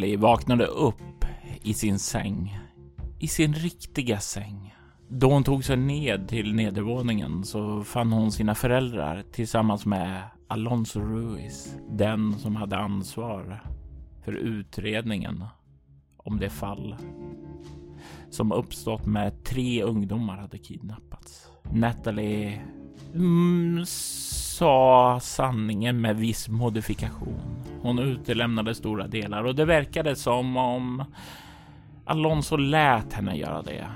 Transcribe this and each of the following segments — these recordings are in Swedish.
Natalie vaknade upp i sin säng. I sin riktiga säng. Då hon tog sig ned till nedervåningen så fann hon sina föräldrar tillsammans med Alonso Ruiz, den som hade ansvar för utredningen om det fall som uppstått med tre ungdomar hade kidnappats. Natalie mm, sa sanningen med viss modifikation. Hon utelämnade stora delar och det verkade som om Alonso lät henne göra det.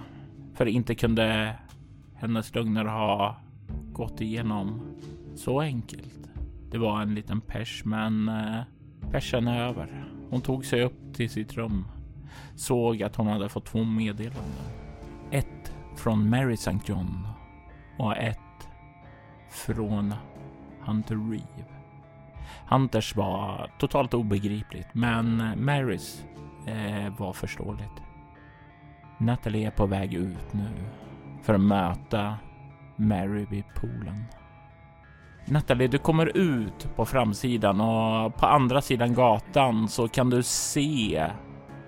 För inte kunde hennes lögner ha gått igenom så enkelt. Det var en liten pers, men eh, persen är över. Hon tog sig upp till sitt rum, såg att hon hade fått två meddelanden. Ett från Mary St. John och ett från Hunter Reeve. Hunters var totalt obegripligt, men Marys eh, var förståeligt. Natalie är på väg ut nu för att möta Mary vid poolen. Natalie, du kommer ut på framsidan och på andra sidan gatan så kan du se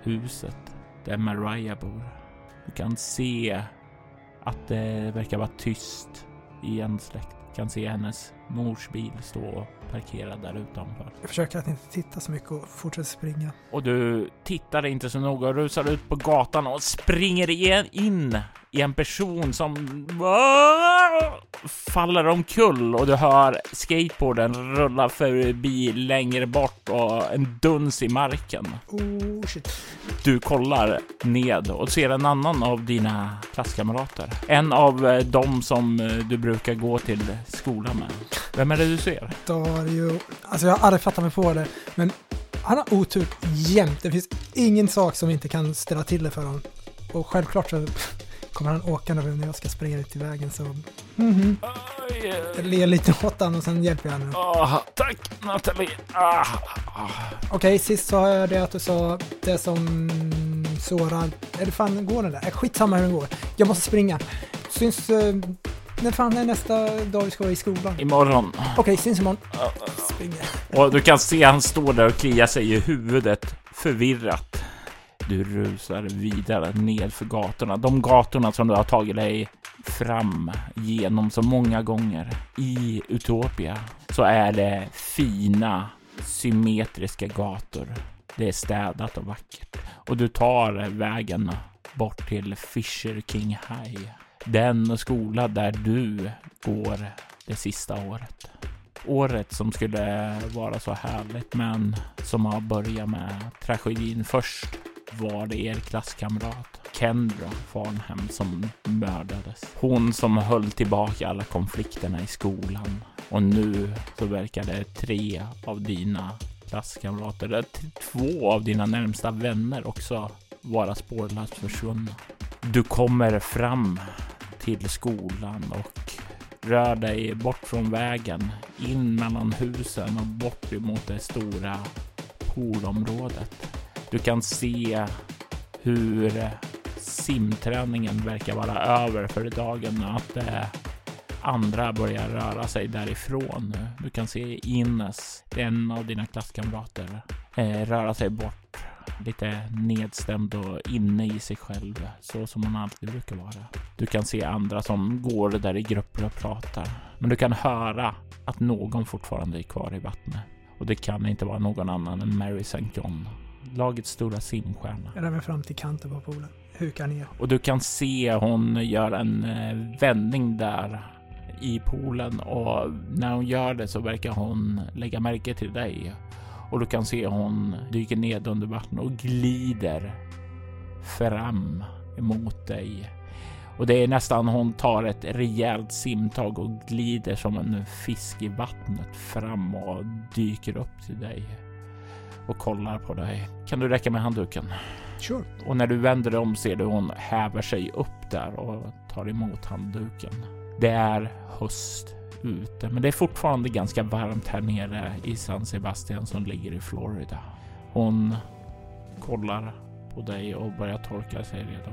huset där Mariah bor. Du kan se att det verkar vara tyst i en släkt. Du Kan se hennes mors bil stå parkerad där utanför. Jag försöker att inte titta så mycket och fortsätter springa. Och du tittar inte så noga och rusar ut på gatan och springer igen in i en person som faller omkull och du hör skateboarden rulla förbi längre bort och en duns i marken. Oh shit. Du kollar ned och ser en annan av dina klasskamrater. En av eh, dem som eh, du brukar gå till skolan med. Vem är det du ser? Dario. Alltså jag har aldrig fattat mig på det, men han har otur jämt. Det finns ingen sak som inte kan ställa till det för honom. Och självklart så kommer han åkande när jag ska springa ut till vägen så... Mhm. Jag ler lite åt honom och sen hjälper jag honom. Ah, tack Nathalie. Ah. Okej, sist sa jag det att du sa det som sårar... Eller fan går den där? Skitsamma hur den går. Jag måste springa. Syns... Eh, när fan är nästa dag vi ska vara i skolan? Imorgon. Okej, syns imorgon. Springer. Och du kan se han står där och kliar sig i huvudet förvirrat. Du rusar vidare ned för gatorna. De gatorna som du har tagit dig fram genom så många gånger. I Utopia så är det fina symmetriska gator. Det är städat och vackert. Och du tar vägen bort till Fisher King High. Den skola där du går det sista året. Året som skulle vara så härligt men som har börjat med tragedin. Först var det er klasskamrat Kendra Farnham som mördades. Hon som höll tillbaka alla konflikterna i skolan. Och nu så verkar det tre av dina klasskamrater, eller två av dina närmsta vänner också vara spårlöst försvunna. Du kommer fram till skolan och rör dig bort från vägen, in mellan husen och bort emot det stora poolområdet. Du kan se hur simträningen verkar vara över för dagen och att eh, andra börjar röra sig därifrån. Du kan se Ines, en av dina klasskamrater, eh, röra sig bort lite nedstämd och inne i sig själv, så som hon alltid brukar vara. Du kan se andra som går där i grupper och pratar, men du kan höra att någon fortfarande är kvar i vattnet. Och det kan inte vara någon annan än Mary St. John, lagets stora simstjärna. Jag rör mig fram till kanten på poolen. Hukar ner. Och du kan se hon gör en eh, vändning där i poolen och när hon gör det så verkar hon lägga märke till dig. Och du kan se hon dyker ned under vattnet och glider fram emot dig. Och det är nästan hon tar ett rejält simtag och glider som en fisk i vattnet fram och dyker upp till dig och kollar på dig. Kan du räcka med handduken? Sure. Och när du vänder dig om ser du hon häver sig upp där och tar emot handduken. Det är höst ute, men det är fortfarande ganska varmt här nere i San Sebastian som ligger i Florida. Hon kollar på dig och börjar torka sig redo.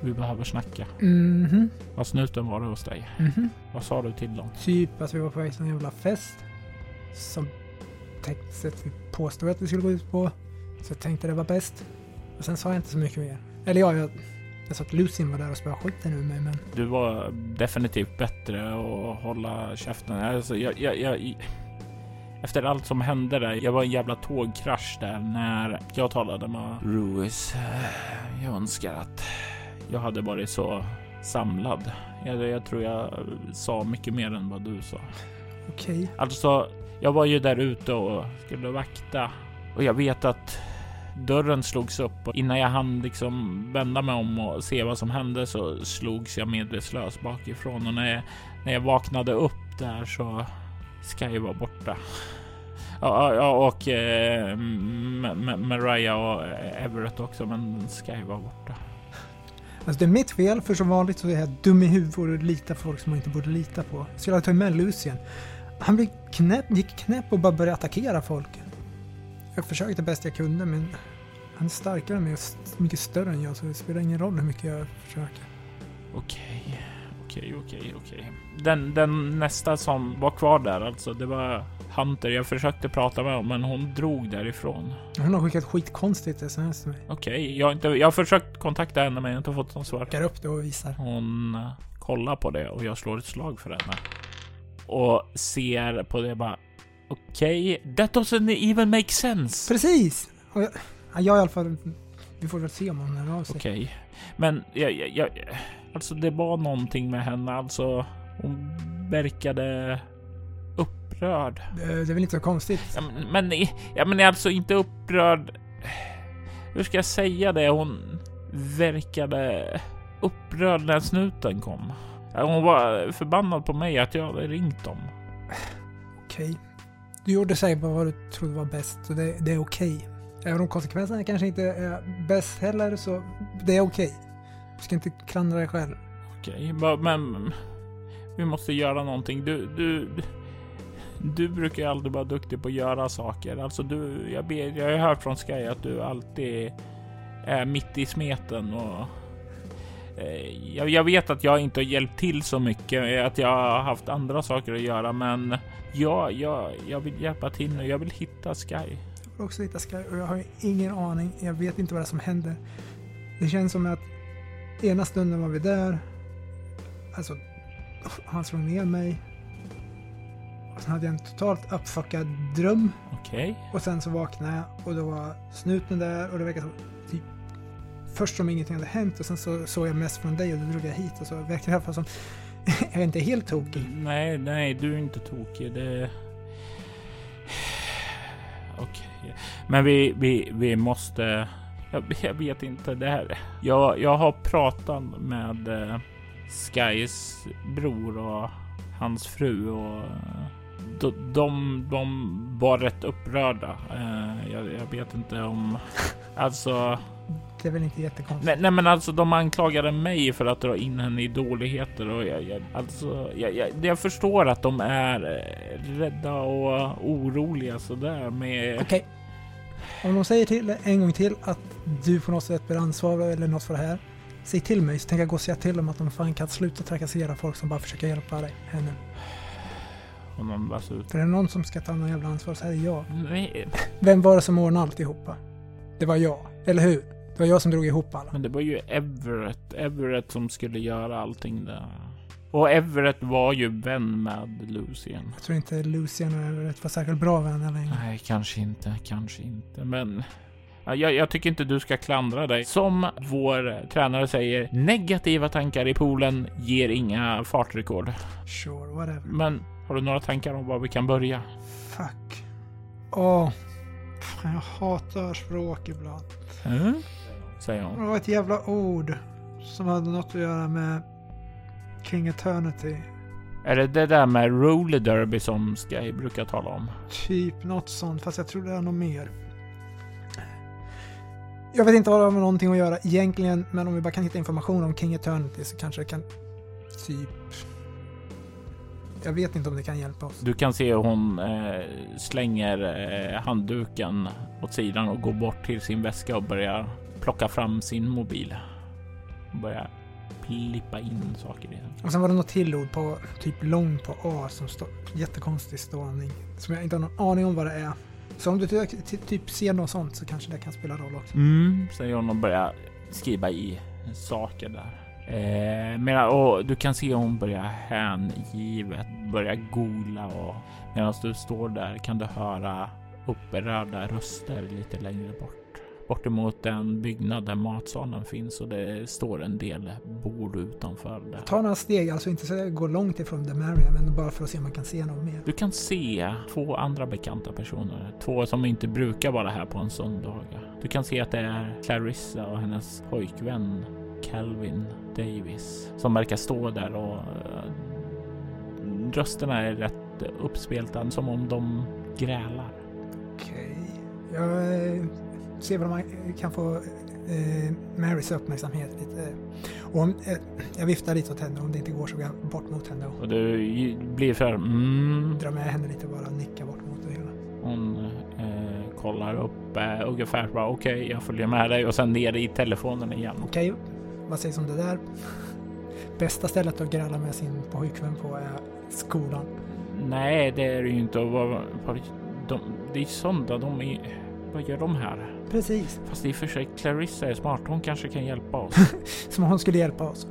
Vi behöver snacka. Mhm. Vad snuten var det hos dig? Mhm. Vad sa du till dem? Typ att vi var på väg till en jävla fest. Som vi påstod att vi skulle gå ut på. Så jag tänkte det var bäst. Och sen sa jag inte så mycket mer. Eller ja, jag, jag sa att Lucien var där och spöade skiten ur mig, men Du var definitivt bättre att hålla käften. Alltså, jag, jag, jag, efter allt som hände där. Jag var en jävla tågkrasch där när jag talade med Ruiz. Jag önskar att jag hade varit så samlad. Jag, jag tror jag sa mycket mer än vad du sa. okej. Alltså, jag var ju där ute och skulle vakta och jag vet att dörren slogs upp och innan jag hann liksom vända mig om och se vad som hände så slogs jag medvetslös bakifrån och när jag, när jag vaknade upp där så ska jag vara borta. Ja, ja, och eh, Mariah och Everett också, men Sky var borta. Alltså det är mitt fel, för som vanligt så är jag dum i huvudet och litar på folk som man inte borde lita på. Jag skulle ha tagit med Lucien. Han blev knäpp, gick knäpp och bara började attackera folk. Jag försökte bäst jag kunde, men han är starkare än mig och mycket större än jag, så det spelar ingen roll hur mycket jag försöker. Okej, okej, okej, okej. Den, den nästa som var kvar där alltså, det var Hunter. Jag försökte prata med honom, men hon drog därifrån. Hon har skickat skitkonstigt sms till mig. Okej, jag, har inte, jag har försökt kontakta henne, men jag har inte fått något svar. Plockar upp det och visar. Hon eh, kollar på det och jag slår ett slag för henne. Och ser på det bara. Okej, that doesn't even make sense. Precis! Och jag, ja, jag i alla fall... Vi får väl se om hon hör av sig. Okej, men jag, jag, jag, alltså det var någonting med henne. Alltså, hon verkade upprörd. Det, det är väl inte så konstigt. Ja, men, men, ja, men alltså inte upprörd. Hur ska jag säga det? Hon verkade upprörd när snuten kom. Hon var förbannad på mig att jag hade ringt dem. Okej. Du gjorde säkert vad du trodde var bäst, så det, det är okej. Även om konsekvenserna kanske inte är bäst heller, så det är okej. Du ska inte klandra dig själv. Okej, okay, men vi måste göra någonting. Du, du, du brukar ju aldrig vara duktig på att göra saker. Alltså du, jag, ber, jag har hört från Sky att du alltid är mitt i smeten och jag, jag vet att jag inte har hjälpt till så mycket, att jag har haft andra saker att göra, men ja, jag, jag vill hjälpa till nu. Jag vill hitta Sky. Jag vill också hitta Sky och jag har ingen aning. Jag vet inte vad det som händer. Det känns som att ena stunden var vi där. Alltså, han slog ner mig. Och sen hade jag en totalt uppfuckad dröm. Okej, Och sen så vaknade jag och då var snuten där och det verkade som först som ingenting hade hänt och sen så såg jag mest från dig och då drog jag hit och så verkade det i alla fall som jag är inte helt tokig. Nej, nej, du är inte tokig. Det... Okej, men vi, vi, vi måste. Jag, jag vet inte det här. Jag, jag har pratat med eh, Skys bror och hans fru och eh, de, de, de var rätt upprörda. Eh, jag, jag vet inte om alltså. Det är väl inte jättekonstigt. Nej, nej, men alltså de anklagade mig för att dra in henne i dåligheter och jag, jag, alltså, jag, jag, jag förstår att de är eh, rädda och oroliga sådär med... Okej. Om de säger till en gång till att du på något sätt bär ansvar eller något för det här. Säg till mig så tänker jag gå och säga till dem att de fan kan sluta trakassera folk som bara försöker hjälpa dig, henne. Om de bara ut. För är det någon som ska ta någon jävla ansvar så är det jag. Nej, Vem var det som ordnade alltihopa? Det var jag, eller hur? Det var jag som drog ihop alla. men det var ju Everett. Everett som skulle göra allting där. Och Everett var ju vän med Lucien. Jag tror inte Lucian och Everett var särskilt bra vänner längre. Nej, kanske inte, kanske inte, men Jag, jag, tycker inte du ska klandra dig. Som vår tränare säger, negativa tankar i poolen ger inga fartrekord. Sure, whatever. Men har du några tankar om var vi kan börja? Fuck. Åh. Jag hatar språk ibland. Mm? Säger hon. Det var ett jävla ord som hade något att göra med King Eternity. Är det det där med roller derby som Sky brukar tala om? Typ något sånt, fast jag tror det är något mer. Jag vet inte vad det har med någonting att göra egentligen, men om vi bara kan hitta information om King Eternity så kanske det kan typ... Jag vet inte om det kan hjälpa oss. Du kan se hur hon eh, slänger eh, handduken åt sidan och går bort till sin väska och börjar plocka fram sin mobil. Och börjar plippa in saker i den. Och sen var det något till ord på typ lång på A som står jättekonstig stavning. Som jag inte har någon aning om vad det är. Så om du ty- ty- typ ser något sånt så kanske det kan spela roll också. Mm, hon och börjar skriva i saker där. Eh, medan, och du kan se hon börjar hängivet börja googla och medan du står där kan du höra upprörda röster lite längre bort. Bortemot den byggnad där matsalen finns och det står en del bord utanför där. Ta några steg, alltså inte så att jag går långt ifrån The Maria, men bara för att se om man kan se något mer. Du kan se två andra bekanta personer, två som inte brukar vara här på en söndag. Du kan se att det är Clarissa och hennes pojkvän Calvin Davis som verkar stå där och eh, rösterna är rätt uppspelta som om de grälar. Okej. Jag ser vad man kan få eh, Marys uppmärksamhet lite. Och om, eh, jag viftar lite åt henne, om det inte går så går jag bort mot henne och Och du blir för mm, drar med henne lite och bara nickar bort mot det hela. Hon eh, kollar upp eh, ungefär bara okej, jag följer med dig och sen ner i telefonen igen. Okej, vad sägs om det där? Bästa stället att gräla med sin pojkvän på är skolan. Nej, det är det ju inte. Och vad, vad, de, det är söndag. De är, vad gör de här? Precis, Fast i och för sig, Clarissa är smart. Hon kanske kan hjälpa oss. som om hon skulle hjälpa oss.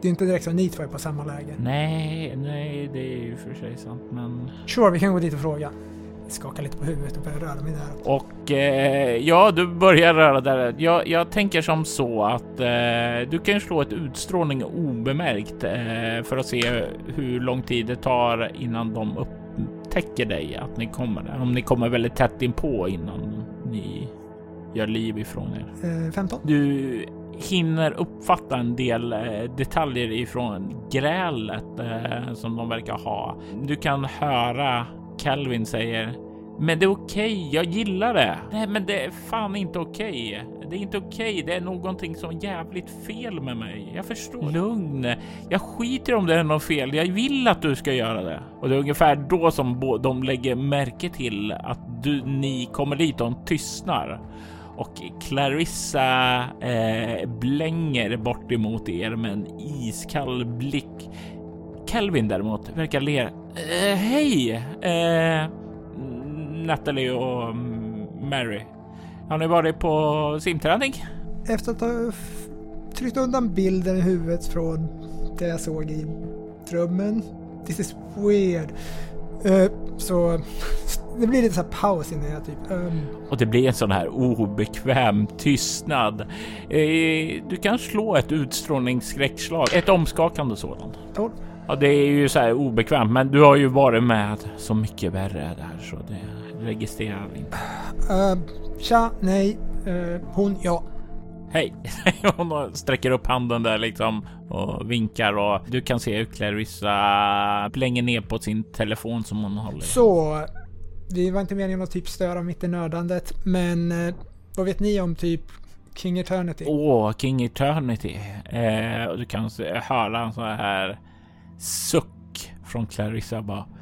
Det är inte direkt så att ni två är på samma läge. nej, nej, det är ju för sig sant. Men... Sure, vi kan gå dit och fråga. Jag skakar lite på huvudet och börjar röra mig där. Och eh, ja, du börjar röra där. Jag, jag tänker som så att eh, du kan slå ett utstrålning obemärkt eh, för att se hur lång tid det tar innan de upptäcker dig att ni kommer. Om ni kommer väldigt tätt inpå innan ni gör liv ifrån er. Eh, 15? Du hinner uppfatta en del eh, detaljer ifrån grälet eh, som de verkar ha. Du kan höra Calvin säger men det är okej, jag gillar det. Nej, men det är fan inte okej. Det är inte okej. Det är någonting som är jävligt fel med mig. Jag förstår. Lugn. Jag skiter om det är något fel. Jag vill att du ska göra det. Och det är ungefär då som de lägger märke till att du, ni kommer dit och de tystnar och Clarissa eh, blänger bort emot er med en iskall blick. Calvin däremot verkar le. Eh, Hej! Eh, Natalie och Mary. Har ni varit på simträning? Efter att ha tryckt undan bilden i huvudet från det jag såg i drömmen. This is weird. Eh, så det blir lite så här paus innan jag typ... ehm, Och det blir en sån här obekväm tystnad. Eh, du kan slå ett utstrålningsskräckslag, ett omskakande sådant. tolv. Ja, det är ju så här obekvämt, men du har ju varit med så mycket värre där så det registrerar vi inte. Uh, tja, nej. Eh, hon, ja. Hej! Hon sträcker upp handen där liksom och vinkar och du kan se hur Clarissa blänger ner på sin telefon som hon håller. Så, det var inte meningen att typ störa mitt i nördandet, men eh, vad vet ni om typ King Eternity? Åh, King Eternity. Eh, och du kan höra en sån här suck från Clarissa bara.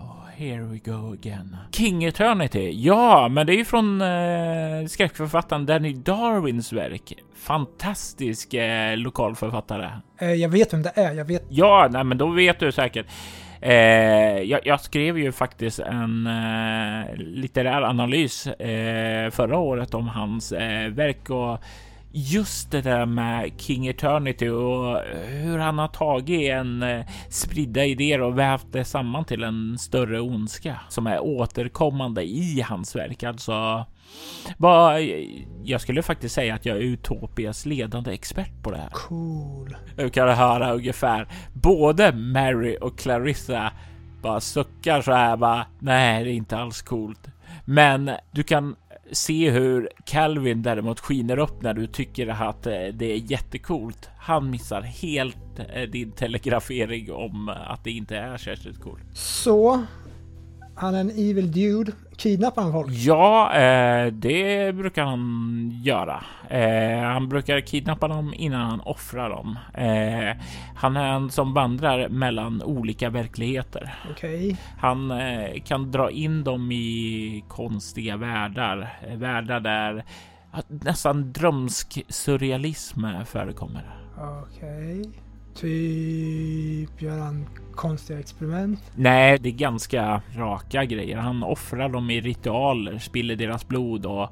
Oh, here we go again. King Eternity. Ja, men det är ju från eh, skräckförfattaren Danny Darwins verk. Fantastisk eh, lokalförfattare. Eh, jag vet vem det är, jag vet. Ja, nej, men då vet du säkert. Eh, jag, jag skrev ju faktiskt en eh, litterär analys eh, förra året om hans eh, verk och just det där med King Eternity och hur han har tagit en eh, spridda idéer och vävt det samman till en större ondska som är återkommande i hans verk. Alltså, jag skulle faktiskt säga att jag är Utopias ledande expert på det här. Cool. Du kan höra ungefär både Mary och Clarissa bara suckar så här bara. Nej, det är inte alls coolt. Men du kan se hur Calvin däremot skiner upp när du tycker att eh, det är jättekult. Han missar helt eh, din telegrafering om att det inte är särskilt coolt. Så, han är en evil dude. Kidnappar han folk? Ja, eh, det brukar han göra. Eh, han brukar kidnappa dem innan han offrar dem. Eh, han är en som vandrar mellan olika verkligheter. Okej. Han eh, kan dra in dem i konstiga världar, världar där nästan drömsk surrealism förekommer. Okej. Typ gör han konstiga experiment? Nej, det är ganska raka grejer. Han offrar dem i ritualer, spiller deras blod och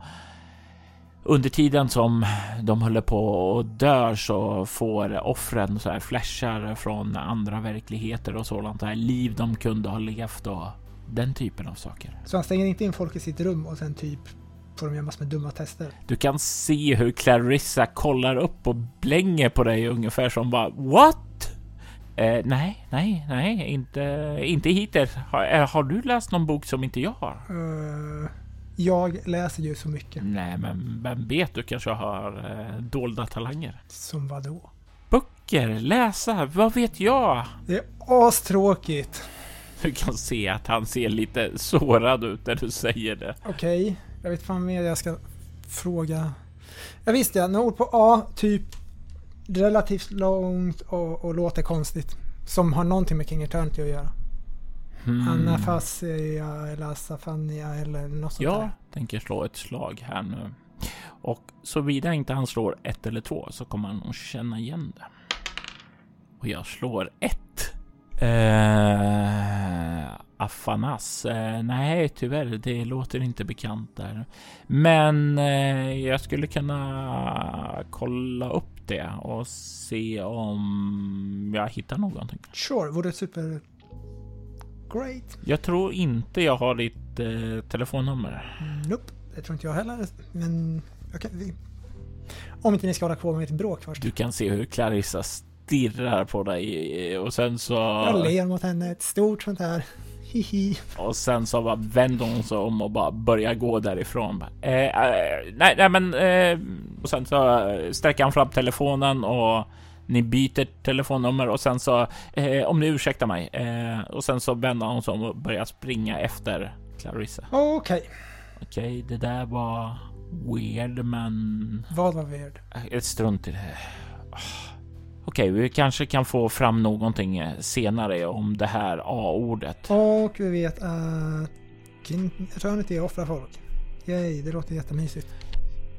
under tiden som de håller på och dör så får offren så här flashar från andra verkligheter och sådant där liv de kunde ha levt och den typen av saker. Så han stänger inte in folk i sitt rum och sen typ får de göra massor med dumma tester? Du kan se hur Clarissa kollar upp och blänger på dig ungefär som bara What? Eh, nej, nej, nej, inte, inte hittills. Har, eh, har, du läst någon bok som inte jag har? Uh, jag läser ju så mycket. Nej, men vem vet, du kanske har eh, dolda talanger. Som vad då? Böcker, läsa, vad vet jag? Det är astråkigt. Du kan se att han ser lite sårad ut när du säger det. Okej. Jag vet fan mer jag ska fråga. Jag visste jag, några ord på A, typ relativt långt och, och låter konstigt. Som har någonting med King Eternity att göra. Hmm. Anafasia eller Asafania eller något sånt Jag där. tänker slå ett slag här nu. Och såvida inte han slår ett eller två så kommer han nog känna igen det. Och jag slår ett. Eh, Afanas? Eh, nej, tyvärr, det låter inte bekant där. Men eh, jag skulle kunna kolla upp det och se om jag hittar någonting. Sure, vore super great. Jag tror inte jag har ditt eh, telefonnummer. Nope, det tror inte jag heller. Men jag kan, om inte ni ska hålla kvar med ett bråk först. Du kan se hur Clarissa stirrar på dig och sen så... Jag ler mot henne, ett stort sånt här hihi. Och sen så bara vänder hon sig om och bara börjar gå därifrån. Eh, eh, nej, nej, men eh, och sen så sträcker han fram telefonen och ni byter telefonnummer och sen så eh, om ni ursäktar mig eh, och sen så vänder hon sig om och börjar springa efter Clarissa. Okej. Okay. Okej, okay, det där var weird, men. Vad var weird? Ett strunt i det. Okej, vi kanske kan få fram någonting eh, senare om det här A-ordet. Och vi vet att Eternity offrar folk. Yay, det låter jättemysigt.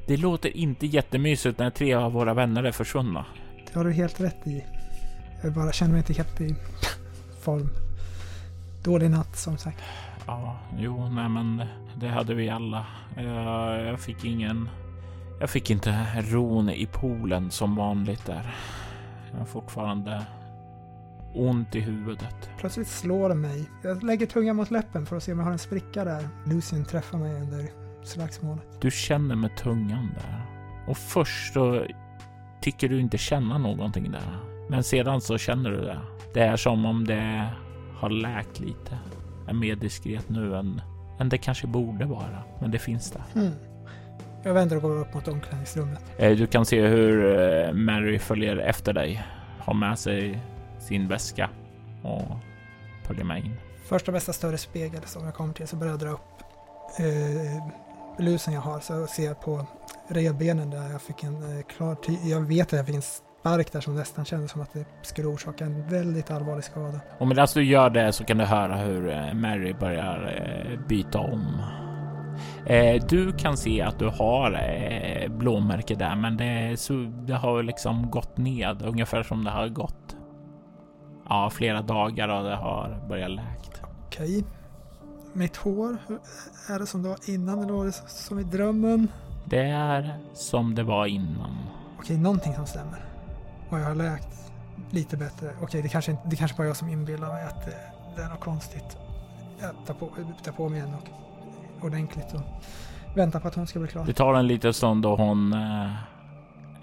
Det låter inte jättemysigt när tre av våra vänner är försvunna. Det har du helt rätt i. Jag bara känner mig inte helt i form. Dålig natt som sagt. Ja, jo, nej men det hade vi alla. Jag, jag fick ingen... Jag fick inte ron i poolen som vanligt där. Jag har fortfarande ont i huvudet. Plötsligt slår det mig. Jag lägger tungan mot läppen för att se om jag har en spricka där. Lucien träffar mig under slagsmålet. Du känner med tungan där. Och först så tycker du inte känna någonting där. Men sedan så känner du det. Det är som om det har läkt lite. Är mer diskret nu än, än det kanske borde vara. Men det finns där. Mm. Jag vänder och går upp mot omklädningsrummet. Eh, du kan se hur eh, Mary följer efter dig. Har med sig sin väska och följer med in. Första bästa större spegel som jag kommer till så börjar jag dra upp eh, lusen jag har. Så ser jag på revbenen där jag fick en eh, klar Jag vet att jag fick en spark där som nästan kändes som att det skulle orsaka en väldigt allvarlig skada. Och medan du gör det så kan du höra hur eh, Mary börjar byta om du kan se att du har eh, blåmärke där, men det, så, det har liksom gått ned ungefär som det har gått. Ja, flera dagar och det har börjat läkt. Okej. Mitt hår, är det som det var innan eller var det som i drömmen? Det är som det var innan. okej, någonting som stämmer. Och jag har läkt lite bättre. Okej, det kanske, det kanske bara är jag som inbillar mig att det, det är något konstigt. Jag tar på, tar på mig en och ordentligt och väntar på att hon ska bli klar. Det tar en liten stund då hon eh,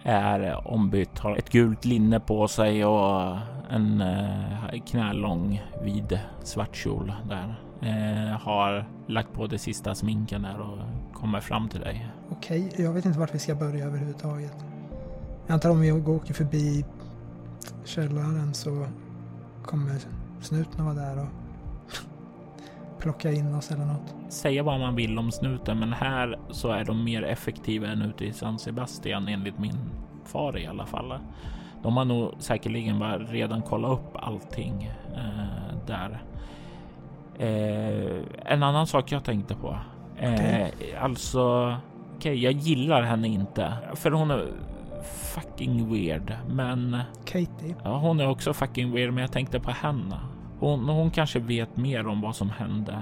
är ombytt, har ett gult linne på sig och en eh, knälång vid svart kjol där. Eh, har lagt på det sista sminken där och kommer fram till dig. Okej, jag vet inte vart vi ska börja överhuvudtaget. Jag antar om vi åker förbi källaren så kommer snuten vara där och plocka in oss eller något. Säga vad man vill om snuten, men här så är de mer effektiva än ute i San Sebastian enligt min far i alla fall. De har nog säkerligen bara redan kollat upp allting eh, där. Eh, en annan sak jag tänkte på. Eh, Okej. Alltså, okej, jag gillar henne inte för hon är fucking weird, men Katie, Ja, hon är också fucking weird, men jag tänkte på henne. Hon, hon kanske vet mer om vad som hände.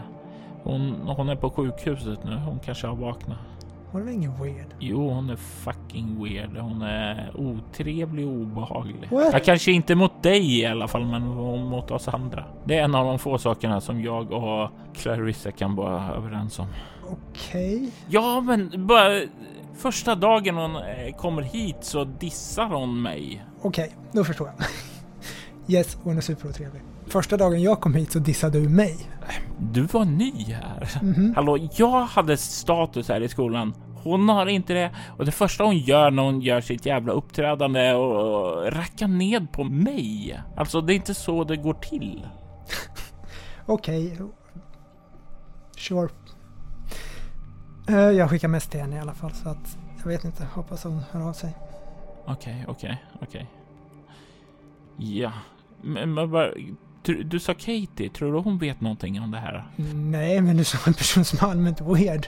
Hon, hon är på sjukhuset nu. Hon kanske har vaknat. det väl ingen weird? Jo, hon är fucking weird. Hon är otrevlig och obehaglig. What? Ja, kanske inte mot dig i alla fall, men mot oss andra. Det är en av de få sakerna som jag och Clarissa kan vara överens om. Okej. Ja, men bara första dagen hon eh, kommer hit så dissar hon mig. Okej, då förstår jag. Yes, hon är superotrevlig. Första dagen jag kom hit så dissade du mig. Du var ny här. Mhm. Hallå, jag hade status här i skolan. Hon har inte det. Och det första hon gör när hon gör sitt jävla uppträdande är att racka ned på mig. Alltså, det är inte så det går till. Okej. Sure. Eh, Jag skickar mest till henne i alla fall så att jag vet inte. Hoppas hon hör av sig. Okej, okej, okej. Ja, men, men bara, du, du sa Katie. Tror du hon vet någonting om det här? Nej, men du sa en person som är allmänt weird.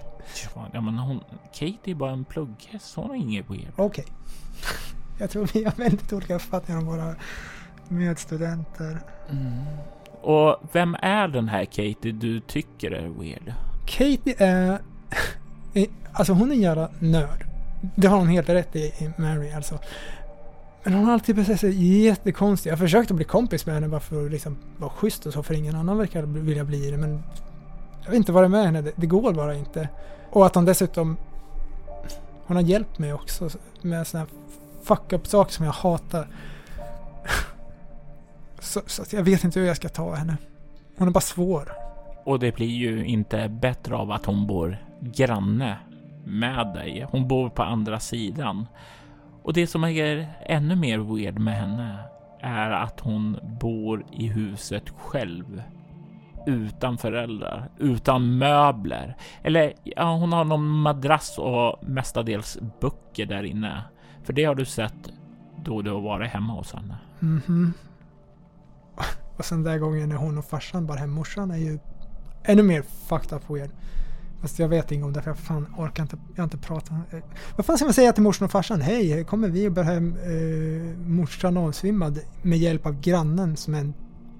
Ja, men hon, Katie är bara en plugghäst. Hon är inget weird. Okej. Jag tror vi har väldigt olika uppfattningar om våra medstudenter. Och vem är den här Katie du tycker är weird? Katie är- Alltså hon är en jävla nörd. Det har hon helt rätt i, i Mary alltså. Men hon har alltid betett sig jättekonstigt. Jag försökte bli kompis med henne bara för att liksom vara schysst och så för ingen annan verkar vilja bli det men jag vill inte vara med henne, det, det går bara inte. Och att hon dessutom hon har hjälpt mig också med såna här fuck up saker som jag hatar. Så, så att jag vet inte hur jag ska ta henne. Hon är bara svår. Och det blir ju inte bättre av att hon bor granne med dig. Hon bor på andra sidan. Och det som är ännu mer weird med henne är att hon bor i huset själv. Utan föräldrar, utan möbler. Eller ja, hon har någon madrass och mestadels böcker där inne. För det har du sett då du har varit hemma hos henne. Mhm. Och sen den där gången när hon och farsan bar hem morsan är ju ännu mer fucked up weird. Fast jag vet inget om det för jag fan orkar inte, jag har inte pratat. Eh, vad fan ska man säga till morsan och farsan? Hej, kommer vi och bär hem eh, morsan avsvimmad med hjälp av grannen som är en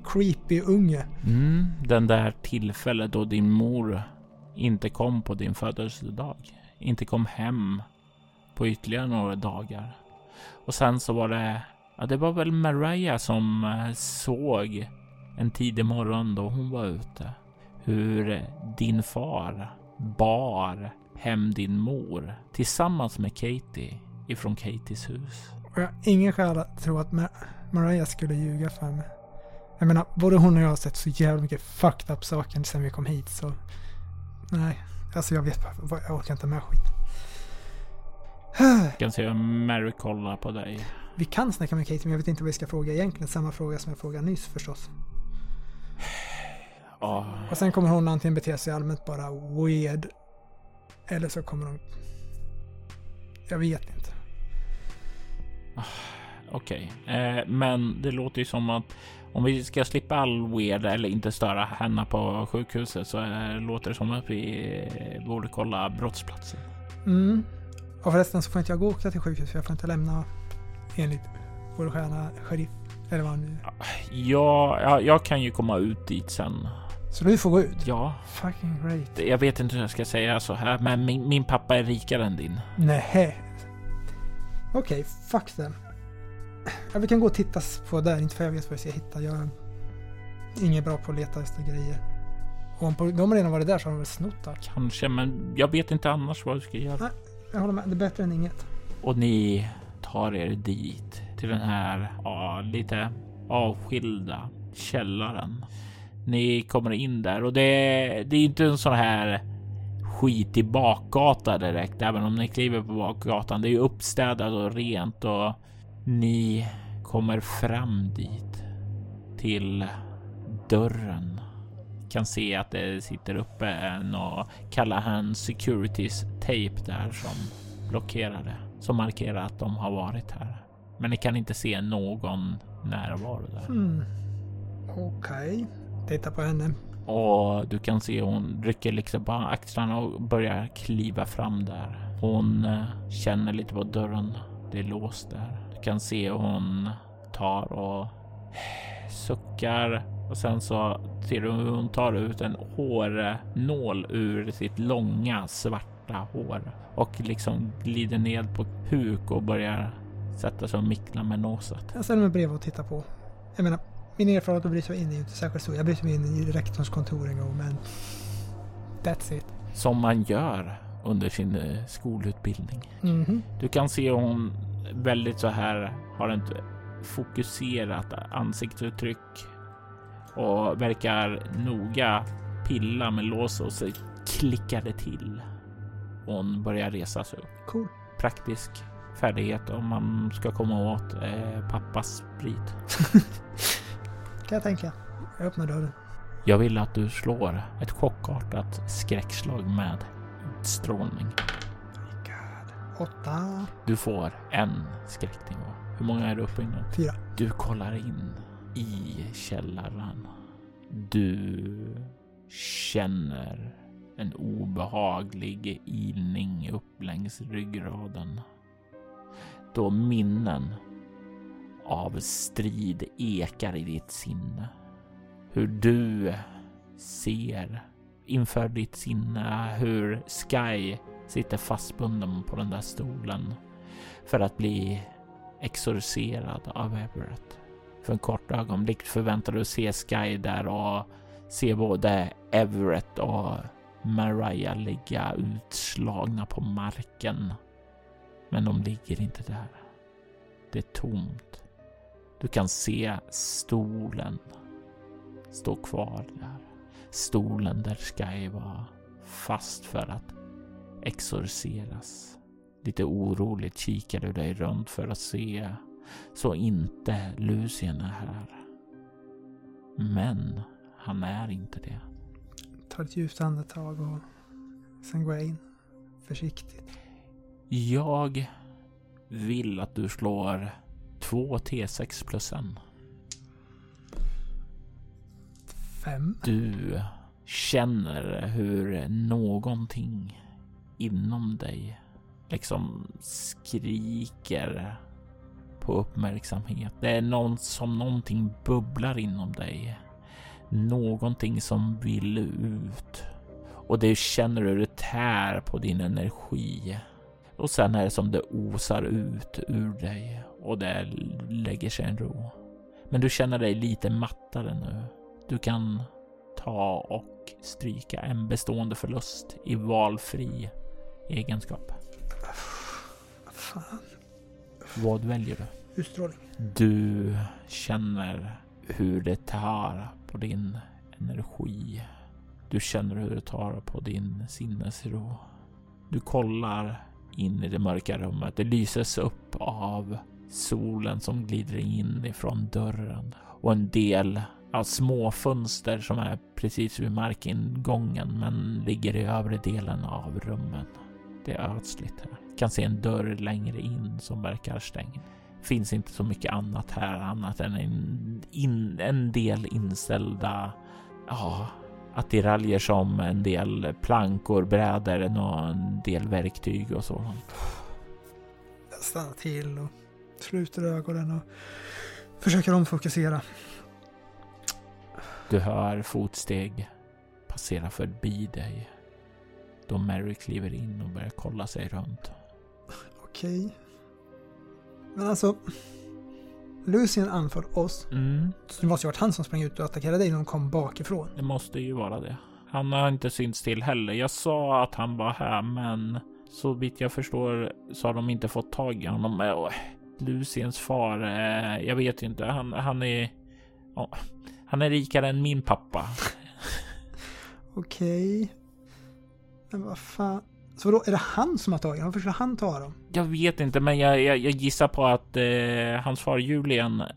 creepy unge. Mm, den där tillfället då din mor inte kom på din födelsedag. Inte kom hem på ytterligare några dagar. Och sen så var det, ja det var väl Mariah som eh, såg en tidig morgon då hon var ute. Hur eh, din far bar hem din mor tillsammans med Katie ifrån Katies hus. Och jag har ingen skäl att tro att Mar- Mariah skulle ljuga för mig. Jag menar, både hon och jag har sett så jävla mycket fucked up saker sen vi kom hit så... Nej, alltså jag vet bara, jag orkar inte med skit. Jag kan se Mary kolla på dig. Vi kan snacka med Katie men jag vet inte vad vi ska fråga egentligen. Samma fråga som jag frågade nyss förstås. Ja, Och sen kommer hon antingen bete sig allmänt bara weird. Eller så kommer hon... Jag vet inte. Okej, eh, men det låter ju som att om vi ska slippa all weird eller inte störa henne på sjukhuset så eh, låter det som att vi eh, borde kolla brottsplatsen. Mm. Och förresten så får inte jag gå och åka till sjukhus för jag får inte lämna enligt vår stjärna sheriff. Eller vad han nu Ja, ja, jag kan ju komma ut dit sen. Så du får gå ut. Ja, Fucking great. jag vet inte hur jag ska säga så här, men min, min pappa är rikare än din. Nej. Okej, fuck them. Ja, vi kan gå och titta på där, inte för jag vet vad vi ska hitta. Jag är ingen bra på att leta efter grejer. Och om de redan varit där så har de väl snott allt. Kanske, men jag vet inte annars vad du ska göra. Nej. Jag håller med, det är bättre än inget. Och ni tar er dit till den här ja, lite avskilda källaren. Ni kommer in där och det, det är inte en sån här skitig bakgata direkt, även om ni kliver på bakgatan. Det är ju uppstädat och rent och ni kommer fram dit till dörren. Kan se att det sitter uppe en och han Securities tape där som blockerar det som markerar att de har varit här. Men ni kan inte se någon närvaro där. Hmm. Okej. Titta på henne. Och du kan se hon rycker liksom på axlarna och börjar kliva fram där. Hon eh, känner lite på dörren. Det är låst där. Du kan se hon tar och suckar och sen så ser du hur hon tar ut en hårnål ur sitt långa svarta hår och liksom glider ned på huk och börjar sätta sig och mickla med noset. Jag ställer mig bredvid och tittar på. Jag menar, min erfarenhet av att bryta mig in är inte särskilt stor. Jag bryter mig in i rektorns kontor en gång, men... That's it. Som man gör under sin eh, skolutbildning. Mhm. Du kan se hon väldigt så här har ett fokuserat ansiktsuttryck och verkar noga pilla med lås och så klickar det till. Hon börjar resa sig upp. Cool. Praktisk färdighet om man ska komma åt eh, pappas sprit. Kan jag tänka. Jag öppnar dörren. Jag vill att du slår ett chockartat skräckslag med utstrålning. God. Åtta. Du får en skräcknivå. Hur många är du uppe i nu? Fyra. Du kollar in i källaren. Du känner en obehaglig ilning upp längs ryggraden. Då minnen av strid ekar i ditt sinne. Hur du ser inför ditt sinne hur Sky sitter fastbunden på den där stolen för att bli exorcerad av Everett. För en kort ögonblick förväntar du se Sky där och se både Everett och Mariah ligga utslagna på marken. Men de ligger inte där. Det är tomt. Du kan se stolen stå kvar där. Stolen där Sky var fast för att exorceras. Lite oroligt kikar du dig runt för att se så inte Lucien är här. Men han är inte det. Tar ett djupt andetag och sen går jag in. Försiktigt. Jag vill att du slår två T6 plus en. Fem. Du känner hur någonting inom dig liksom skriker på uppmärksamhet. Det är någon, som någonting bubblar inom dig. Någonting som vill ut. Och det känner du hur det tär på din energi. Och sen är det som det osar ut ur dig och det lägger sig en ro. Men du känner dig lite mattare nu. Du kan ta och stryka en bestående förlust i valfri egenskap. Fan. Vad väljer du? Utstrålning. Du känner hur det tar på din energi. Du känner hur det tar på din sinnesro. Du kollar in i det mörka rummet. Det lyses upp av solen som glider in ifrån dörren och en del av små fönster som är precis vid markingången men ligger i övre delen av rummen. Det är ödsligt här. Kan se en dörr längre in som verkar stängd. Finns inte så mycket annat här annat än en, in, en del inställda ja, attiraljer som en del plankor, brädor och en del verktyg och sådant. Jag stannar till och sluter ögonen och försöker omfokusera. Du hör fotsteg passera förbi dig då Mary kliver in och börjar kolla sig runt. Okej. Men alltså, Lucien anföll oss. Mm, Så det måste ju varit han som sprang ut och attackerade dig när de kom bakifrån. det måste ju vara det. Han har inte synts till heller. Jag sa att han var här, men så vitt jag förstår så har de inte fått tag i honom. Och Luciens far, eh, jag vet inte. Han, han är... ja, han är rikare än min pappa. Okej. Men vad fan. Så då är det han som har tagit dem? Varför skulle han ta dem? Jag vet inte, men jag, jag, jag gissar på att eh, hans far Julian eh,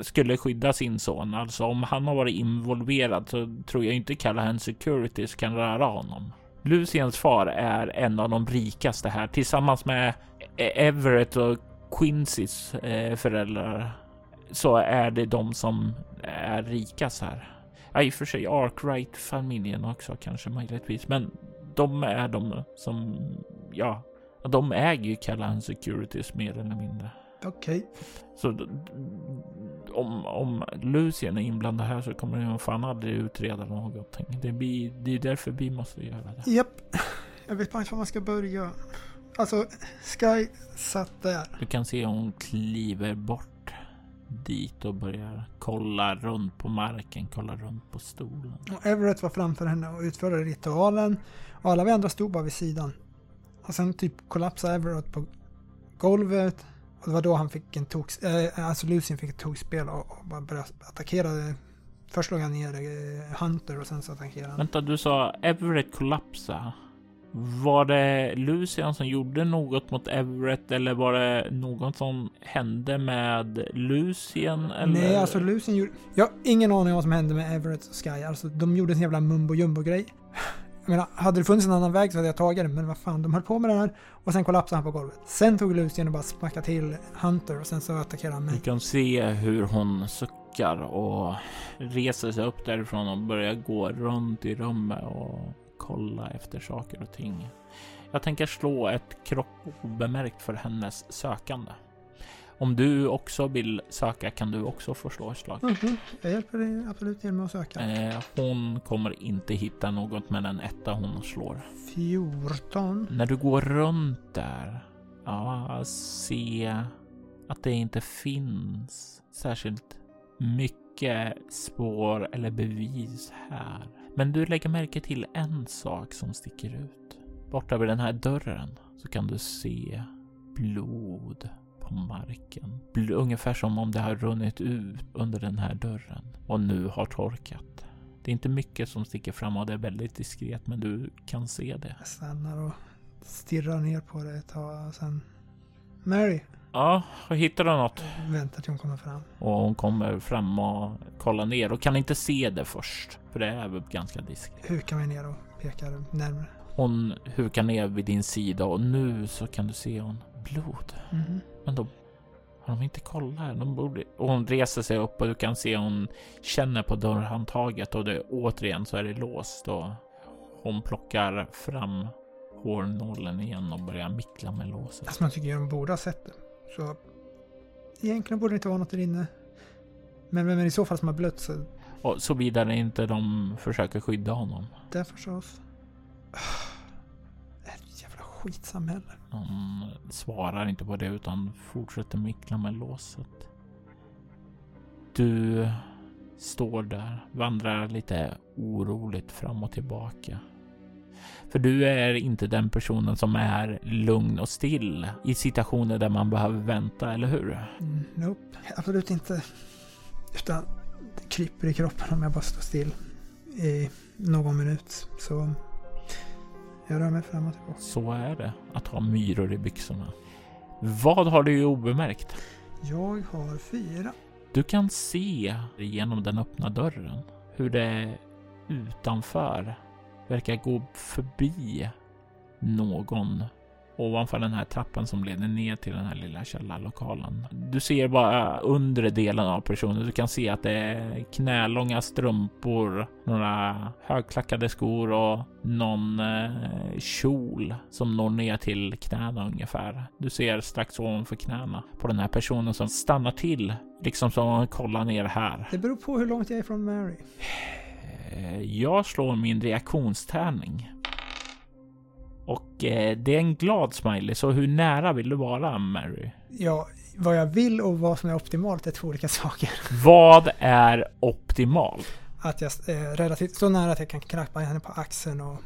skulle skydda sin son. Alltså om han har varit involverad så tror jag inte Callahan Securities kan röra honom. Luciens far är en av de rikaste här tillsammans med eh, Everett och Quincy's eh, föräldrar. Så är det de som eh, är rikast här. Ja, i och för sig Arkwright-familjen också kanske möjligtvis, men de är de som, ja, de äger ju Callahan Securities mer eller mindre. Okej. Så d- om, om Lucien är inblandad här så kommer de fan aldrig utreda någonting. Det, blir, det är därför vi måste göra det. Japp. Jag vet bara inte var man ska börja. Alltså, Sky satt där. Du kan se hon kliver bort dit och börjar kolla runt på marken, kolla runt på stolen. Och Everett var framför henne och utförde ritualen. Och alla vi andra stod bara vid sidan. Och sen typ kollapsade Everett på golvet. Och det var då han fick en tok... Eh, alltså Lucien fick ett tokspel och, och bara började attackera. Först slog han ner eh, Hunter och sen så attackerade han. Vänta, du sa Everett kollapsa. Var det Lucian som gjorde något mot Everett eller var det något som hände med Lucien? Eller? Nej, alltså Lucien gjorde... Jag har ingen aning om vad som hände med Everett och Sky. Alltså de gjorde en jävla mumbo jumbo grej. Jag menar, hade det funnits en annan väg så hade jag tagit den, men vad fan, de höll på med det här och sen kollapsade han på golvet. Sen tog Lucien och bara smackade till Hunter och sen så attackerade han Du Vi kan se hur hon suckar och reser sig upp därifrån och börjar gå runt i rummet och kolla efter saker och ting. Jag tänker slå ett kropp obemärkt för hennes sökande. Om du också vill söka kan du också få slå ett slag. Mhm, Jag hjälper dig absolut genom att söka. Eh, hon kommer inte hitta något med den etta hon slår. 14. När du går runt där, ja, se att det inte finns särskilt mycket spår eller bevis här. Men du lägger märke till en sak som sticker ut. Borta vid den här dörren så kan du se blod på marken. Ungefär som om det har runnit ut under den här dörren och nu har torkat. Det är inte mycket som sticker fram och det är väldigt diskret, men du kan se det. Jag stannar och stirrar ner på det ett tag och sen... Mary, Ja, hittar du något? väntar till hon kommer fram. Och hon kommer fram och kollar ner och kan inte se det först. För det är väl ganska diskret. Hukar mig ner och pekar närmare. Hon hukar ner vid din sida och nu så kan du se hon blod. Mhm. Men då har de inte kollat här. De borde... Och hon reser sig upp och du kan se hon känner på dörrhandtaget och det återigen så är det låst och hon plockar fram hårnålen igen och börjar mickla med låset. Alltså man tycker ju de borde ha sett det. Så egentligen borde det inte vara något där inne. Men, men, men i så fall som har blött så Och så vidare inte de försöker skydda honom. där förstås. Skitsamhälle. Hon svarar inte på det utan fortsätter mickla med låset. Du står där, vandrar lite oroligt fram och tillbaka. För du är inte den personen som är lugn och still i situationer där man behöver vänta, eller hur? Mm, nope, absolut inte. Utan det kryper i kroppen om jag bara står still i någon minut. Så jag rör mig fram och tillbaka. Så är det att ha myror i byxorna. Vad har du obemärkt? Jag har fyra. Du kan se genom den öppna dörren hur det utanför verkar gå förbi någon ovanför den här trappan som leder ner till den här lilla källarlokalen. Du ser bara undre delen av personen. Du kan se att det är knälånga strumpor, några högklackade skor och någon eh, kjol som når ner till knäna ungefär. Du ser strax ovanför knäna på den här personen som stannar till, liksom som att kolla ner här. Det beror på hur långt jag är från Mary. Eh, Jag slår min reaktionstärning. Eh, det är en glad smiley, så hur nära vill du vara Mary? Ja, vad jag vill och vad som är optimalt är två olika saker. Vad är optimalt? Att jag är relativt så nära att jag kan knappa henne på axeln och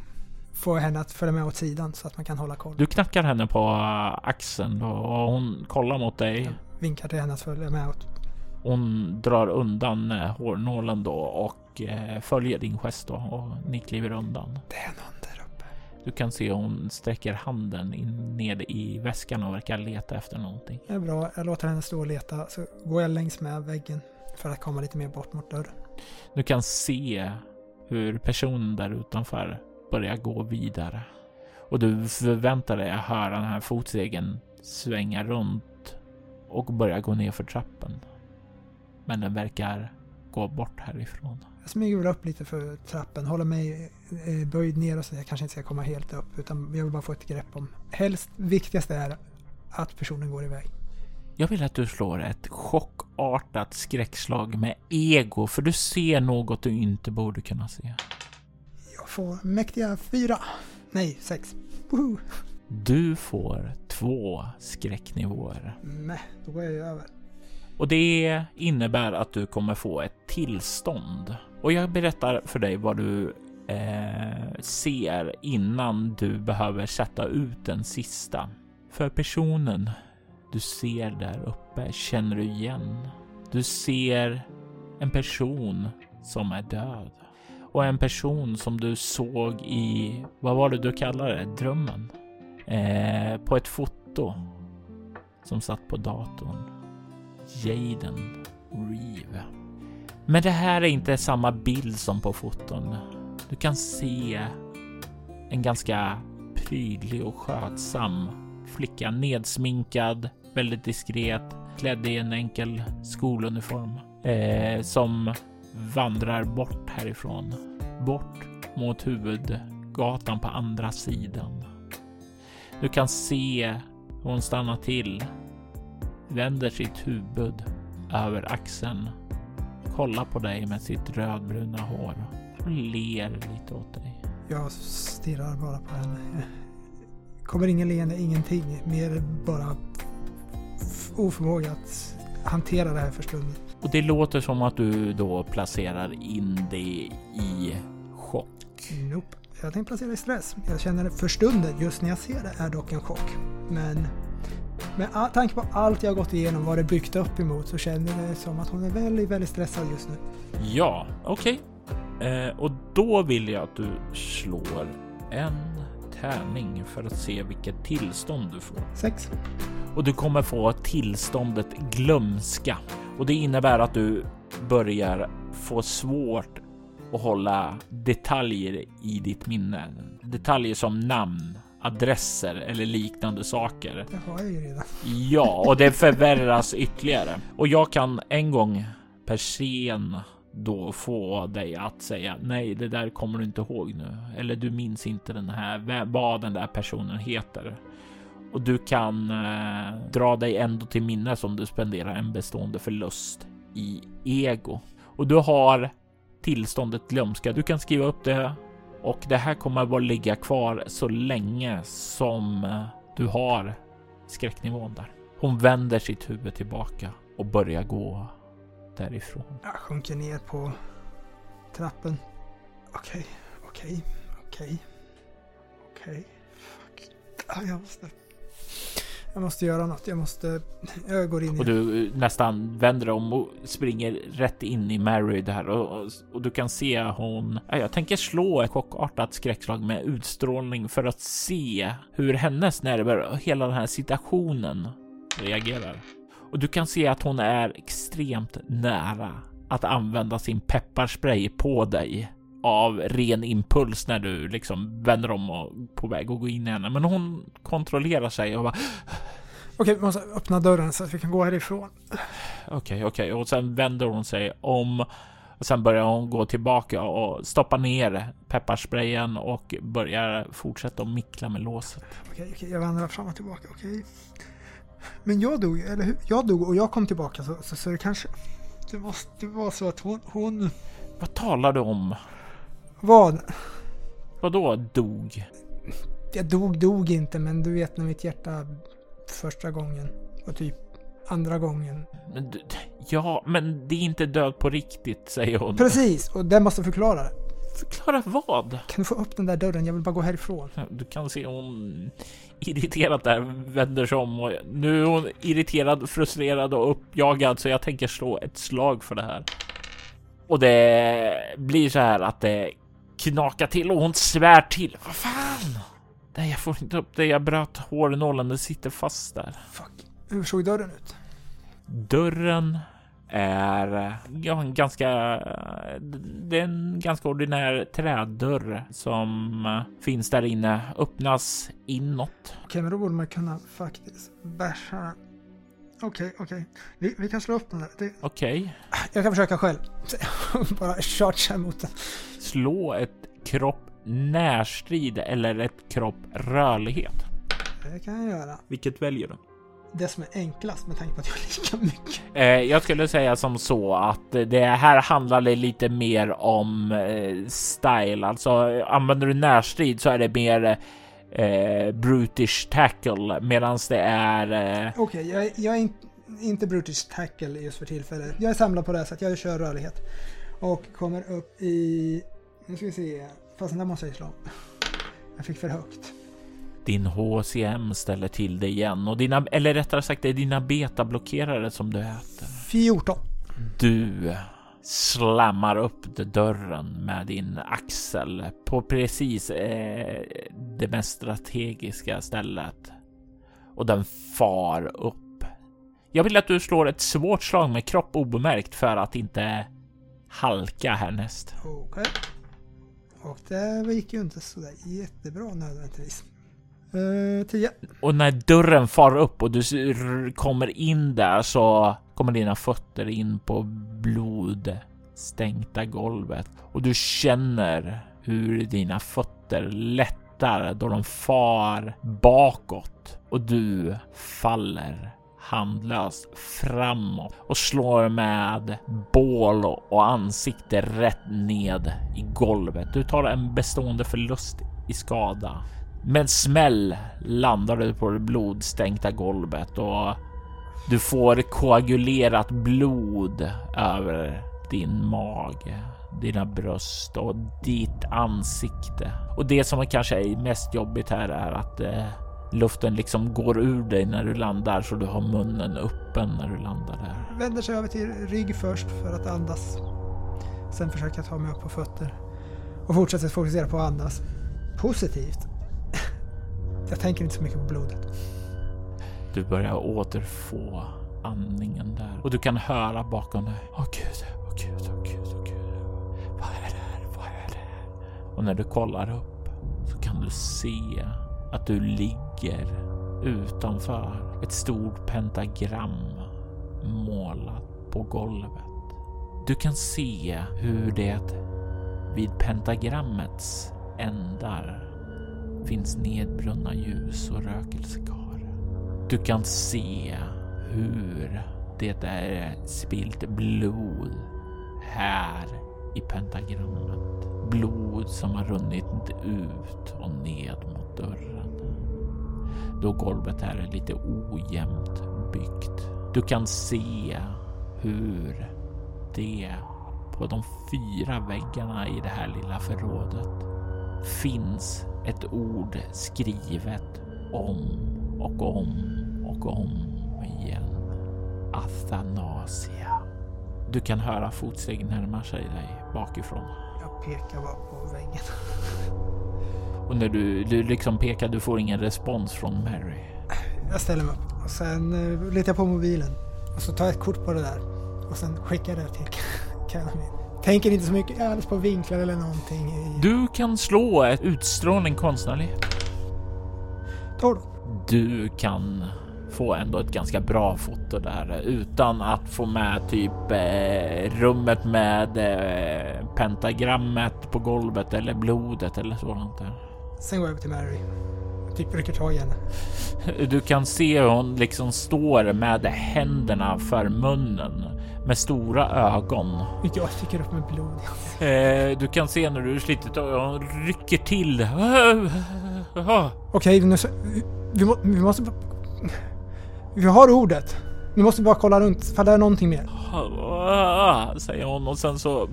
få henne att följa med åt sidan så att man kan hålla koll. Du knackar henne på axeln och hon kollar mot dig. Vinkar till henne att följa med åt. Hon drar undan eh, hårnålen då och eh, följer din gest då och ni kliver undan. Det är någon. Du kan se hon sträcker handen in ned i väskan och verkar leta efter någonting. Det är bra, jag låter henne stå och leta så går jag längs med väggen för att komma lite mer bort mot dörren. Du kan se hur personen där utanför börjar gå vidare och du förväntar dig att höra den här fotstegen svänga runt och börja gå ner för trappen. Men den verkar gå bort härifrån. Jag smyger väl upp lite för trappen, håller mig eh, böjd ner och så jag kanske inte ska komma helt upp utan jag vill bara få ett grepp om. Helst viktigast är att personen går iväg. Jag vill att du slår ett chockartat skräckslag med ego, för du ser något du inte borde kunna se. Jag får mäktiga fyra. Nej, sex. Woho! Du får två skräcknivåer. Mäh, då går jag över. Och det innebär att du kommer få ett tillstånd. Och jag berättar för dig vad du eh, ser innan du behöver sätta ut den sista. För personen du ser där uppe känner du igen. Du ser en person som är död och en person som du såg i, vad var det du kallade det, drömmen? Eh, på ett foto som satt på datorn. Jaden Reeve. Men det här är inte samma bild som på foton. Du kan se en ganska prydlig och skötsam flicka, nedsminkad, väldigt diskret, klädd i en enkel skoluniform eh, som vandrar bort härifrån. Bort mot huvudgatan på andra sidan. Du kan se hur hon stannar till, vänder sitt huvud över axeln, kollar på dig med sitt rödbruna hår och ler lite åt dig. Jag stirrar bara på henne. Kommer ingen leende, ingenting. Mer bara oförmåga att hantera det här för stunden. Och det låter som att du då placerar in det i chock. Nope. Jag tänkte placera i stress. Jag känner för stunden, just när jag ser det, är dock en chock. Men med tanke på allt jag gått igenom, vad det byggt upp emot, så känner det som att hon är väldigt, väldigt stressad just nu. Ja, okej. Eh, och då vill jag att du slår en tärning för att se vilket tillstånd du får. Sex. Och du kommer få tillståndet glömska och det innebär att du börjar få svårt att hålla detaljer i ditt minne. Detaljer som namn, adresser eller liknande saker. Det har jag ju redan. Ja, och det förvärras ytterligare. Och jag kan en gång per scen då få dig att säga nej, det där kommer du inte ihåg nu. Eller du minns inte den här, vad den där personen heter. Och du kan eh, dra dig ändå till minne som du spenderar en bestående förlust i ego. Och du har tillståndet glömska. Du kan skriva upp det och det här kommer bara ligga kvar så länge som du har skräcknivån där. Hon vänder sitt huvud tillbaka och börjar gå därifrån. Jag sjunker ner på trappen. Okej, okej, okej, okej. Fuck. Jag måste... Jag måste göra något. Jag måste... Jag går in Och du eh, nästan vänder om och springer rätt in i Mary där och, och, och du kan se hon. Ja, jag tänker slå ett chockartat skräckslag med utstrålning för att se hur hennes nerver och hela den här situationen reagerar. Och du kan se att hon är extremt nära att använda sin pepparspray på dig av ren impuls när du liksom vänder om och på väg att gå in i henne. Men hon kontrollerar sig och bara Okej, vi måste öppna dörren så att vi kan gå härifrån. Okej, okej. Och sen vänder hon sig om och sen börjar hon gå tillbaka och stoppa ner pepparsprayen och börjar fortsätta att mickla med låset. Okej, okej, jag vandrar fram och tillbaka. Okej. Men jag dog, eller hur? Jag dog och jag kom tillbaka så, så, så det kanske... Det måste vara så att hon... hon Vad talar du om? Vad? Vadå dog? Jag dog, dog inte, men du vet när mitt hjärta första gången var typ andra gången. Men du, ja, men det är inte död på riktigt, säger hon. Precis, och den måste förklara det. Förklara vad? Kan du få upp den där dörren? Jag vill bara gå härifrån. Du kan se hon irriterat där vänder sig om och nu är hon irriterad, frustrerad och uppjagad så jag tänker slå ett slag för det här. Och det blir så här att det knakar till och hon svär till. Vad fan? Nej, jag får inte upp det. Jag bröt hårnålen. Det sitter fast där. Fuck. Hur såg dörren ut? Dörren är ja, en ganska. Det är en ganska ordinär trädörr som finns där inne. Öppnas inåt. Okej, men då borde man kunna faktiskt bärsa. Okej, okej. Vi, vi kan slå upp den där. Det, Okej, jag kan försöka själv. bara chargea mot den. slå ett kropp närstrid eller ett kropp rörlighet. Det kan jag göra. Vilket väljer du? Det som är enklast med tanke på att jag har lika mycket. Eh, jag skulle säga som så att det här handlar lite mer om eh, style. Alltså använder du närstrid så är det mer eh, brutish tackle medan det är... Eh, Okej, jag, är- jag är in, inte brutish tackle just för tillfället. Jag är samlad på det här så att jag kör rörlighet. Och kommer upp i... Nu ska vi se. Fast den där måste jag slå. Jag fick för högt. din HCM ställer till det igen och dina, eller rättare sagt, det är dina betablockerare som du äter. 14. Du slammar upp dörren med din axel på precis eh, det mest strategiska stället. Och den far upp. Jag vill att du slår ett svårt slag med kropp obemärkt för att inte halka härnäst. Okej. Och det gick ju inte sådär jättebra nödvändigtvis. Eh, uh, 10. Och när dörren far upp och du kommer in där så kommer dina fötter in på blodstänkta golvet och du känner hur dina fötter lättar då de far bakåt och du faller handlöst framåt och slår med bål och ansikte rätt ned i golvet. Du tar en bestående förlust i skada. Med en smäll landar du på det blodstänkta golvet och du får koagulerat blod över din mage, dina bröst och ditt ansikte. Och det som kanske är mest jobbigt här är att eh, luften liksom går ur dig när du landar så du har munnen öppen när du landar där. Vänder sig över till rygg först för att andas. Sen försöker jag ta mig upp på fötter. Och fortsätter fokusera på att andas. Positivt. Jag tänker inte så mycket på blodet. Du börjar återfå andningen där och du kan höra bakom dig. Åh gud, åh gud, åh gud, åh gud. Vad är det här? Vad är det här? Och när du kollar upp så kan du se att du ligger utanför ett stort pentagram målat på golvet. Du kan se hur det vid pentagrammets ändar finns nedbrunna ljus och rökelsekar. Du kan se hur det är spilt blod här i pentagrammet. Blod som har runnit ut och ned mot dörren. Då golvet här är lite ojämnt byggt. Du kan se hur det på de fyra väggarna i det här lilla förrådet finns ett ord skrivet om och om och om igen. Athanasia. Du kan höra fotsteg närma sig dig bakifrån. Jag pekar bara på väggen. Och när du, du liksom pekar, du får ingen respons från Mary. Jag ställer mig upp och sen uh, letar jag på mobilen. Och så tar jag ett kort på det där. Och sen skickar jag det till Canon. Tänker inte så mycket alls på vinklar eller någonting. i- Du kan slå ett utstrålning konstnärlighet. 12. Du kan få ändå ett ganska bra foto där utan att få med typ eh, rummet med eh, pentagrammet på golvet eller blodet eller sådant där. Sen går jag över till Mary. Typ rycker tag i henne. Du kan se hur hon liksom står med händerna för munnen med stora ögon. Jag sticker upp med blod. Eh, du kan se när du slitit och hon rycker till. Okej, nu så, vi, vi, må, vi måste... Vi har ordet. Ni måste bara kolla runt för det är någonting mer. Säger hon och sen så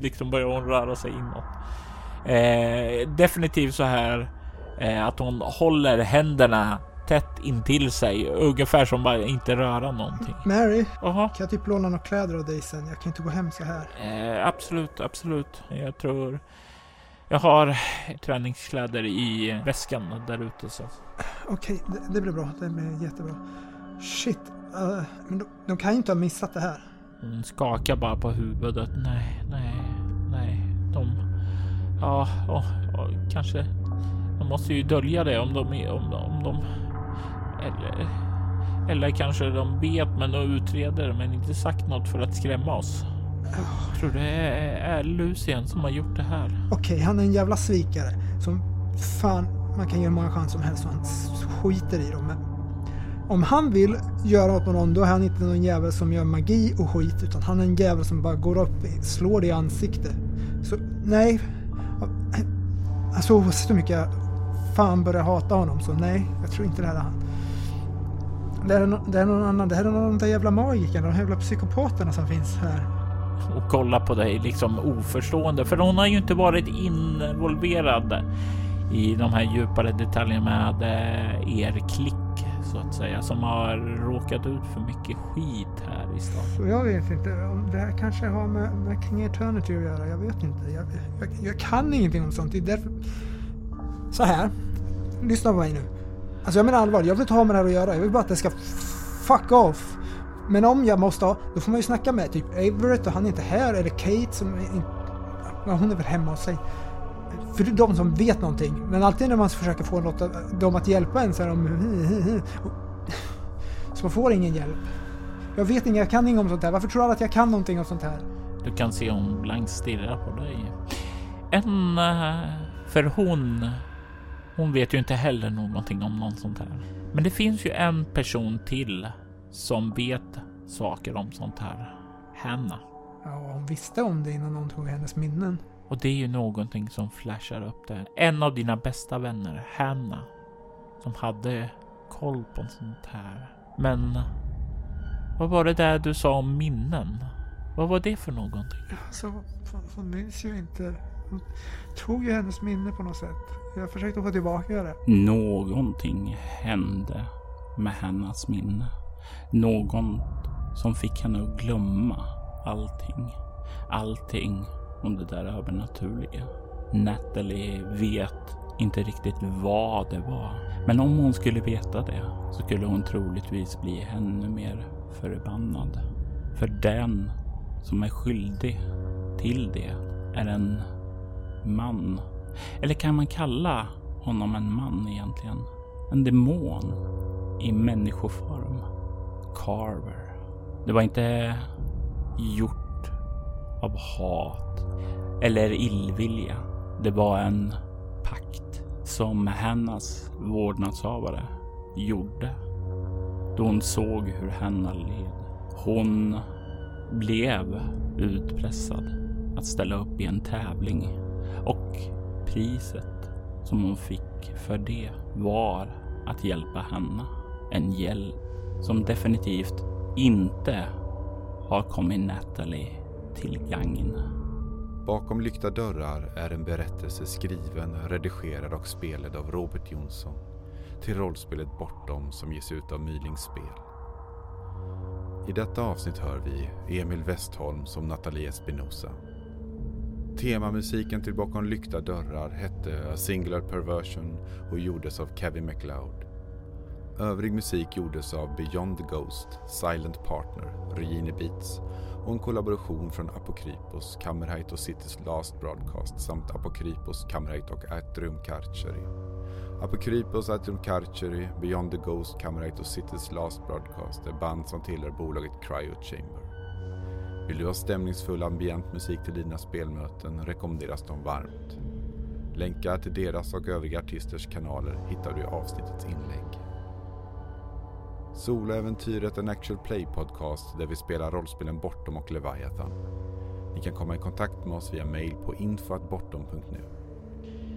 liksom börjar hon röra sig inåt. Eh, definitivt så här eh, att hon håller händerna tätt intill sig, ungefär som bara inte röra någonting. Mary, Aha. kan jag typ låna några kläder av dig sen? Jag kan inte gå hem så här. Eh, absolut, absolut. Jag tror jag har träningskläder i väskan där ute så. Okej, det, det blir bra. Det blir jättebra. Shit, eh, men de, de kan ju inte ha missat det här. Hon skakar bara på huvudet. Nej, nej, nej. De... Ja, ja, ja kanske... De måste ju dölja det om de... Om, de- om de eller, eller kanske de vet men och utreder men inte sagt något för att skrämma oss. Jag tror det är, Lucien som har gjort det här. Okej, han är en jävla svikare. Som fan, man kan ge hur många chanser som helst och han skiter i dem. Men om han vill göra något med någon, då är han inte någon jävel som gör magi och skit. Utan han är en jävel som bara går upp, slår dig i ansiktet. Så nej. Alltså oavsett hur mycket jag fan börjar hata honom så nej, jag tror inte det här är han. Det här är, no, det här är någon annan, det här är någon av de där jävla magikerna, de jävla psykopaterna som finns här. och kolla på dig liksom oförstående. För hon har ju inte varit involverad i de här djupare detaljerna med eh, er klick så att säga som har råkat ut för mycket skit här i stan. Jag vet inte om det här kanske har med, med King Eternity att göra. Jag vet inte. Jag, jag, jag kan ingenting om sånt. Det är därför... Så här. Lyssna på mig nu. Alltså jag menar allvar. Jag vill inte ha med det här att göra. Jag vill bara att det ska fuck off. Men om jag måste ha, då får man ju snacka med typ Everett och han är inte här. Eller Kate som är inte... Ja, hon är väl hemma hos sig. För det är de som vet någonting. Men alltid när man försöker få något av dem att hjälpa en så är de... Så man får ingen hjälp. Jag vet inget, jag kan inget om sånt här. Varför tror alla att jag kan någonting om sånt här? Du kan se hon blankt stirrar på dig. En... Eh, för hon... Hon vet ju inte heller någonting om något sånt här. Men det finns ju en person till som vet saker om sånt här. Hanna. Ja, hon visste om det innan någon tog hennes minnen. Och det är ju någonting som flashar upp där. En av dina bästa vänner, Hanna, som hade koll på sånt här. Men vad var det där du sa om minnen? Vad var det för någonting? Alltså, hon, hon minns ju inte. Tog ju hennes minne på något sätt. Jag försökte få tillbaka det. Någonting hände med hennes minne. Någon som fick henne att glömma allting. Allting om det där övernaturliga. Natalie vet inte riktigt vad det var. Men om hon skulle veta det så skulle hon troligtvis bli ännu mer förbannad. För den som är skyldig till det är en man. Eller kan man kalla honom en man egentligen? En demon i människoform. Carver. Det var inte gjort av hat eller illvilja. Det var en pakt som hennes vårdnadshavare gjorde då hon såg hur Hanna led. Hon blev utpressad att ställa upp i en tävling och priset som hon fick för det var att hjälpa Hanna. En hjälp som definitivt inte har kommit Natalie till gagn. Bakom lyckta dörrar är en berättelse skriven, redigerad och spelad av Robert Jonsson till rollspelet Bortom som ges ut av Mylings spel. I detta avsnitt hör vi Emil Westholm som Nathalie Espinosa. Temamusiken till Bakom lyckta dörrar hette A Singular Perversion och gjordes av Kevin MacLeod. Övrig musik gjordes av Beyond the Ghost, Silent Partner, Regine Beats och en kollaboration från Apokrypos, Kammerheit och Cities Last Broadcast samt Apokrypos, Kammerheit och Atrium Carceri. Apokrypos, Atrium Carceri, Beyond the Ghost, Kammerheit och Cities Last Broadcast är band som tillhör bolaget Cryo Chamber. Vill du ha stämningsfull ambient musik till dina spelmöten rekommenderas de varmt. Länkar till deras och övriga artisters kanaler hittar du i avsnittets inlägg. Soloäventyret är en actual play podcast där vi spelar rollspelen Bortom och Leviathan. Ni kan komma i kontakt med oss via mail på info.bortom.nu.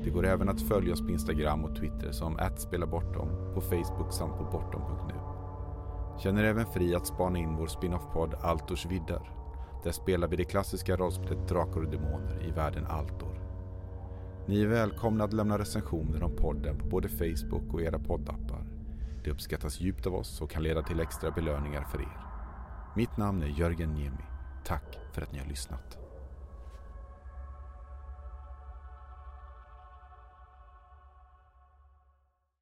Det går även att följa oss på Instagram och Twitter som @spelabortom, på Facebook samt på bortom.nu. Känner även fri att spana in vår spin-off-podd Altors vidder. Där spelar vi det klassiska rollspelet Drakar och Demoner i världen Altor. Ni är välkomna att lämna recensioner om podden på både Facebook och era poddappar. Det uppskattas djupt av oss och kan leda till extra belöningar för er. Mitt namn är Jörgen Niemi. Tack för att ni har lyssnat.